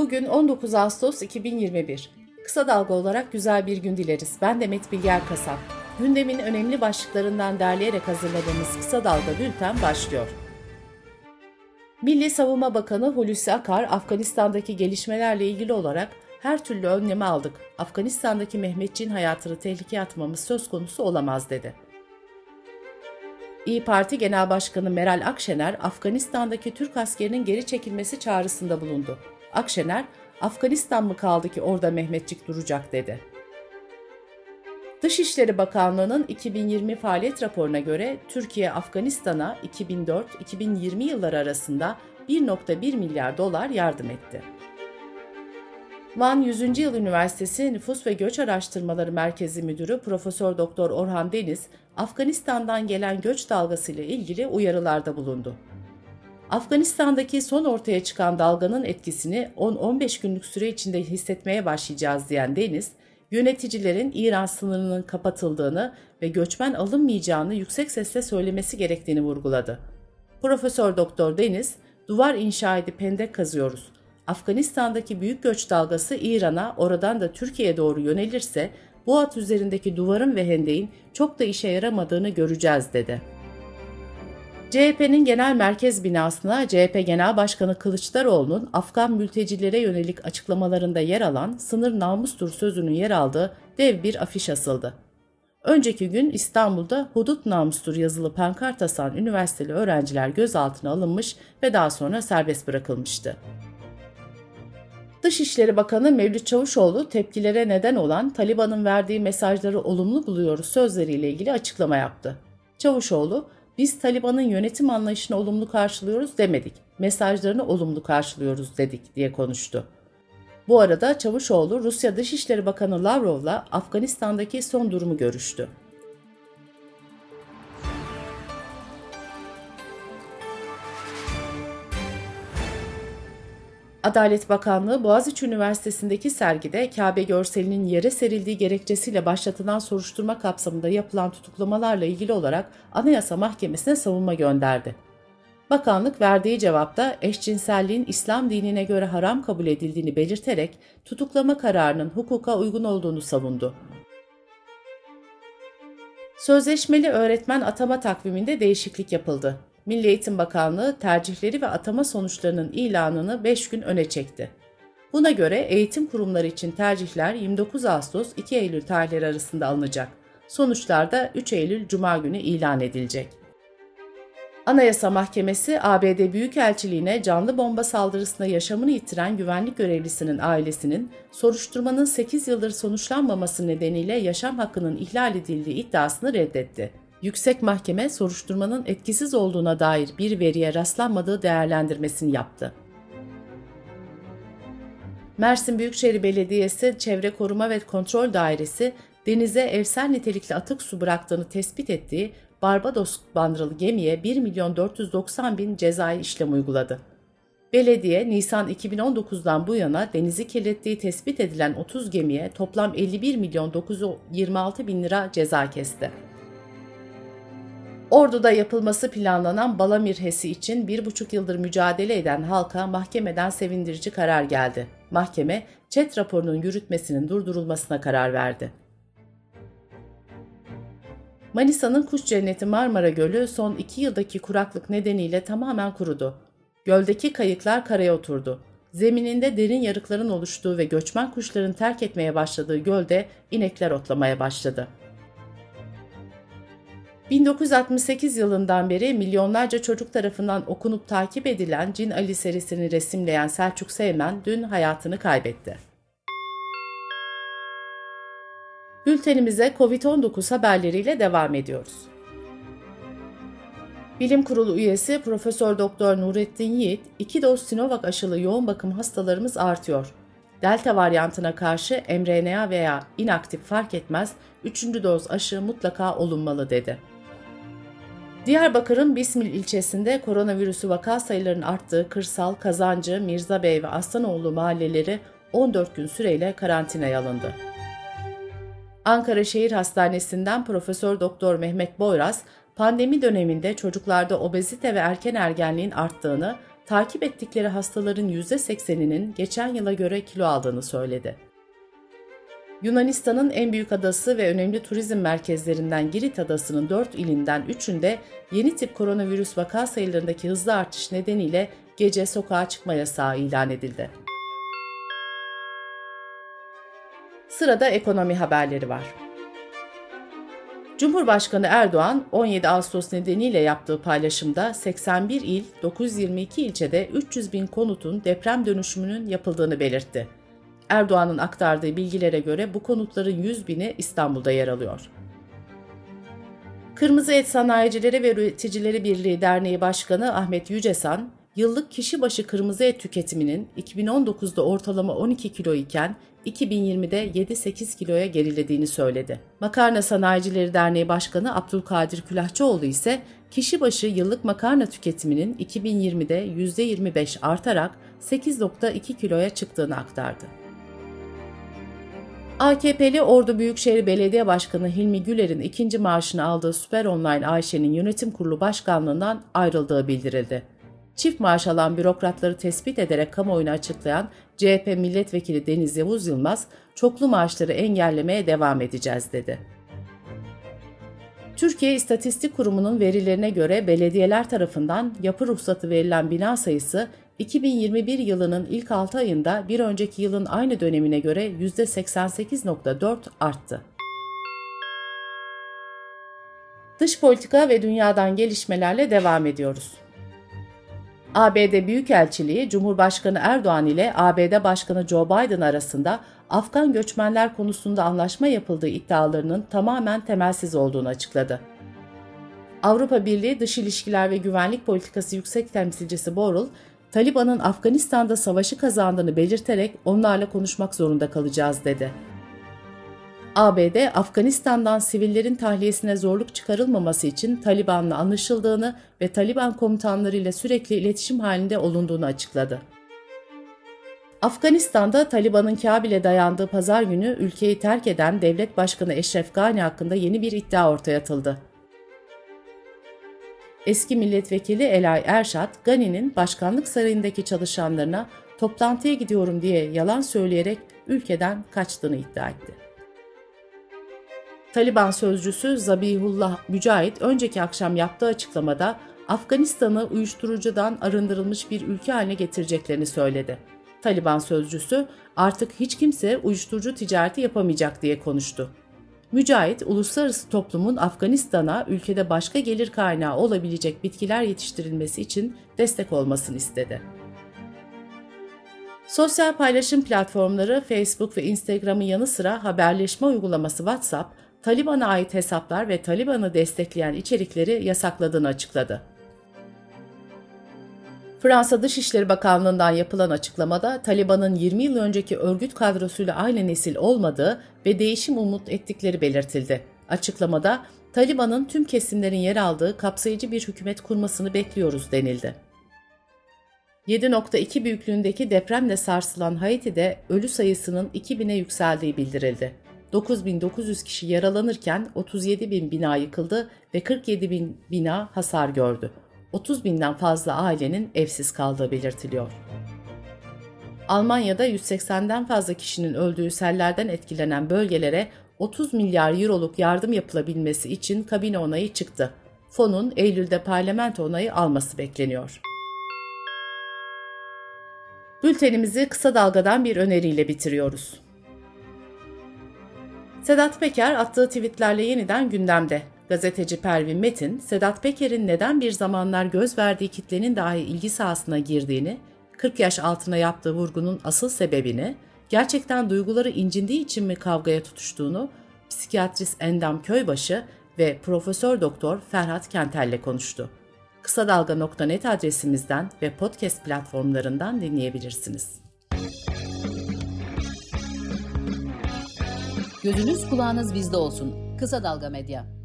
Bugün 19 Ağustos 2021. Kısa dalga olarak güzel bir gün dileriz. Ben Demet Bilger Kasap. Gündemin önemli başlıklarından derleyerek hazırladığımız Kısa Dalga Bülten başlıyor. Milli Savunma Bakanı Hulusi Akar, Afganistan'daki gelişmelerle ilgili olarak her türlü önlemi aldık. Afganistan'daki Mehmetçiğin hayatını tehlikeye atmamız söz konusu olamaz dedi. İyi Parti Genel Başkanı Meral Akşener, Afganistan'daki Türk askerinin geri çekilmesi çağrısında bulundu. Akşener, Afganistan mı kaldı ki orada Mehmetçik duracak dedi. Dışişleri Bakanlığı'nın 2020 faaliyet raporuna göre Türkiye Afganistan'a 2004-2020 yılları arasında 1.1 milyar dolar yardım etti. Van 100. Yıl Üniversitesi Nüfus ve Göç Araştırmaları Merkezi Müdürü Profesör Doktor Orhan Deniz, Afganistan'dan gelen göç dalgası ile ilgili uyarılarda bulundu. Afganistan'daki son ortaya çıkan dalganın etkisini 10-15 günlük süre içinde hissetmeye başlayacağız diyen Deniz, yöneticilerin İran sınırının kapatıldığını ve göçmen alınmayacağını yüksek sesle söylemesi gerektiğini vurguladı. Profesör Doktor Deniz, duvar inşa edip hendek kazıyoruz. Afganistan'daki büyük göç dalgası İran'a, oradan da Türkiye'ye doğru yönelirse bu at üzerindeki duvarın ve hendeğin çok da işe yaramadığını göreceğiz dedi. CHP'nin genel merkez binasına CHP Genel Başkanı Kılıçdaroğlu'nun Afgan mültecilere yönelik açıklamalarında yer alan sınır namustur sözünün yer aldığı dev bir afiş asıldı. Önceki gün İstanbul'da hudut namustur yazılı pankart asan üniversiteli öğrenciler gözaltına alınmış ve daha sonra serbest bırakılmıştı. Dışişleri Bakanı Mevlüt Çavuşoğlu tepkilere neden olan Taliban'ın verdiği mesajları olumlu buluyoruz sözleriyle ilgili açıklama yaptı. Çavuşoğlu, biz Taliban'ın yönetim anlayışını olumlu karşılıyoruz demedik, mesajlarını olumlu karşılıyoruz dedik diye konuştu. Bu arada Çavuşoğlu Rusya Dışişleri Bakanı Lavrov'la Afganistan'daki son durumu görüştü. Adalet Bakanlığı Boğaziçi Üniversitesi'ndeki sergide Kabe görselinin yere serildiği gerekçesiyle başlatılan soruşturma kapsamında yapılan tutuklamalarla ilgili olarak Anayasa Mahkemesi'ne savunma gönderdi. Bakanlık verdiği cevapta eşcinselliğin İslam dinine göre haram kabul edildiğini belirterek tutuklama kararının hukuka uygun olduğunu savundu. Sözleşmeli öğretmen atama takviminde değişiklik yapıldı. Milli Eğitim Bakanlığı tercihleri ve atama sonuçlarının ilanını 5 gün öne çekti. Buna göre eğitim kurumları için tercihler 29 Ağustos 2 Eylül tarihleri arasında alınacak. Sonuçlar da 3 Eylül Cuma günü ilan edilecek. Anayasa Mahkemesi ABD Büyükelçiliğine canlı bomba saldırısında yaşamını yitiren güvenlik görevlisinin ailesinin soruşturmanın 8 yıldır sonuçlanmaması nedeniyle yaşam hakkının ihlal edildiği iddiasını reddetti. Yüksek Mahkeme soruşturmanın etkisiz olduğuna dair bir veriye rastlanmadığı değerlendirmesini yaptı. Mersin Büyükşehir Belediyesi Çevre Koruma ve Kontrol Dairesi denize evsel nitelikli atık su bıraktığını tespit ettiği Barbados bandıralı gemiye 1 milyon 490 bin cezai işlem uyguladı. Belediye, Nisan 2019'dan bu yana denizi kirlettiği tespit edilen 30 gemiye toplam 51 milyon 926 bin lira ceza kesti. Ordu'da yapılması planlanan Balamir HES'i için bir buçuk yıldır mücadele eden halka mahkemeden sevindirici karar geldi. Mahkeme, ÇED raporunun yürütmesinin durdurulmasına karar verdi. Manisa'nın kuş cenneti Marmara Gölü son iki yıldaki kuraklık nedeniyle tamamen kurudu. Göldeki kayıklar karaya oturdu. Zemininde derin yarıkların oluştuğu ve göçmen kuşların terk etmeye başladığı gölde inekler otlamaya başladı. 1968 yılından beri milyonlarca çocuk tarafından okunup takip edilen Cin Ali serisini resimleyen Selçuk Seymen dün hayatını kaybetti. Bültenimize COVID-19 haberleriyle devam ediyoruz. Bilim Kurulu üyesi Profesör Doktor Nurettin Yiğit, iki doz Sinovac aşılı yoğun bakım hastalarımız artıyor. Delta varyantına karşı mRNA veya inaktif fark etmez, üçüncü doz aşı mutlaka olunmalı dedi. Diyarbakır'ın Bismil ilçesinde koronavirüsü vaka sayılarının arttığı Kırsal, Kazancı, Mirzabey ve Aslanoğlu mahalleleri 14 gün süreyle karantinaya alındı. Ankara Şehir Hastanesi'nden Profesör Doktor Mehmet Boyraz, pandemi döneminde çocuklarda obezite ve erken ergenliğin arttığını, takip ettikleri hastaların %80'inin geçen yıla göre kilo aldığını söyledi. Yunanistan'ın en büyük adası ve önemli turizm merkezlerinden Girit adasının 4 ilinden 3'ünde yeni tip koronavirüs vaka sayılarındaki hızlı artış nedeniyle gece sokağa çıkma yasağı ilan edildi. Sırada ekonomi haberleri var. Cumhurbaşkanı Erdoğan 17 Ağustos nedeniyle yaptığı paylaşımda 81 il, 922 ilçede 300 bin konutun deprem dönüşümünün yapıldığını belirtti. Erdoğan'ın aktardığı bilgilere göre bu konutların 100 bini İstanbul'da yer alıyor. Kırmızı Et Sanayicileri ve Üreticileri Birliği Derneği Başkanı Ahmet Yücesan, yıllık kişi başı kırmızı et tüketiminin 2019'da ortalama 12 kilo iken 2020'de 7-8 kiloya gerilediğini söyledi. Makarna Sanayicileri Derneği Başkanı Abdülkadir Külahçıoğlu ise kişi başı yıllık makarna tüketiminin 2020'de %25 artarak 8.2 kiloya çıktığını aktardı. AKP'li Ordu Büyükşehir Belediye Başkanı Hilmi Güler'in ikinci maaşını aldığı Süper Online Ayşe'nin yönetim kurulu başkanlığından ayrıldığı bildirildi. Çift maaş alan bürokratları tespit ederek kamuoyuna açıklayan CHP milletvekili Deniz Yavuz Yılmaz, çoklu maaşları engellemeye devam edeceğiz dedi. Türkiye İstatistik Kurumu'nun verilerine göre belediyeler tarafından yapı ruhsatı verilen bina sayısı 2021 yılının ilk 6 ayında bir önceki yılın aynı dönemine göre %88.4 arttı. Dış politika ve dünyadan gelişmelerle devam ediyoruz. ABD Büyükelçiliği, Cumhurbaşkanı Erdoğan ile ABD Başkanı Joe Biden arasında Afgan göçmenler konusunda anlaşma yapıldığı iddialarının tamamen temelsiz olduğunu açıkladı. Avrupa Birliği Dış İlişkiler ve Güvenlik Politikası Yüksek Temsilcisi Borrell, Taliban'ın Afganistan'da savaşı kazandığını belirterek onlarla konuşmak zorunda kalacağız dedi. ABD, Afganistan'dan sivillerin tahliyesine zorluk çıkarılmaması için Taliban'la anlaşıldığını ve Taliban komutanlarıyla sürekli iletişim halinde olunduğunu açıkladı. Afganistan'da Taliban'ın Kabil'e dayandığı pazar günü ülkeyi terk eden devlet başkanı Eşref Gani hakkında yeni bir iddia ortaya atıldı. Eski milletvekili Elay Erşat, Gani'nin başkanlık sarayındaki çalışanlarına toplantıya gidiyorum diye yalan söyleyerek ülkeden kaçtığını iddia etti. Taliban sözcüsü Zabihullah Mücahit önceki akşam yaptığı açıklamada Afganistan'ı uyuşturucudan arındırılmış bir ülke haline getireceklerini söyledi. Taliban sözcüsü artık hiç kimse uyuşturucu ticareti yapamayacak diye konuştu. Mücahit, uluslararası toplumun Afganistan'a ülkede başka gelir kaynağı olabilecek bitkiler yetiştirilmesi için destek olmasını istedi. Sosyal paylaşım platformları Facebook ve Instagram'ın yanı sıra haberleşme uygulaması WhatsApp, Taliban'a ait hesaplar ve Taliban'ı destekleyen içerikleri yasakladığını açıkladı. Fransa Dışişleri Bakanlığı'ndan yapılan açıklamada Taliban'ın 20 yıl önceki örgüt kadrosuyla aynı nesil olmadığı ve değişim umut ettikleri belirtildi. Açıklamada Taliban'ın tüm kesimlerin yer aldığı kapsayıcı bir hükümet kurmasını bekliyoruz denildi. 7.2 büyüklüğündeki depremle sarsılan Haiti'de ölü sayısının 2000'e yükseldiği bildirildi. 9900 kişi yaralanırken 37 bin bina yıkıldı ve 47 bin bina hasar gördü. 30 binden fazla ailenin evsiz kaldığı belirtiliyor. Almanya'da 180'den fazla kişinin öldüğü sellerden etkilenen bölgelere 30 milyar euroluk yardım yapılabilmesi için kabine onayı çıktı. Fonun Eylül'de parlamento onayı alması bekleniyor. Bültenimizi kısa dalgadan bir öneriyle bitiriyoruz. Sedat Peker attığı tweetlerle yeniden gündemde. Gazeteci Pervin Metin, Sedat Peker'in neden bir zamanlar göz verdiği kitlenin dahi ilgi sahasına girdiğini, 40 yaş altına yaptığı vurgunun asıl sebebini, gerçekten duyguları incindiği için mi kavgaya tutuştuğunu, psikiyatrist Endam Köybaşı ve Profesör Doktor Ferhat Kentel'le konuştu. Kısa Dalga.net adresimizden ve podcast platformlarından dinleyebilirsiniz. Gözünüz kulağınız bizde olsun. Kısa Dalga Medya.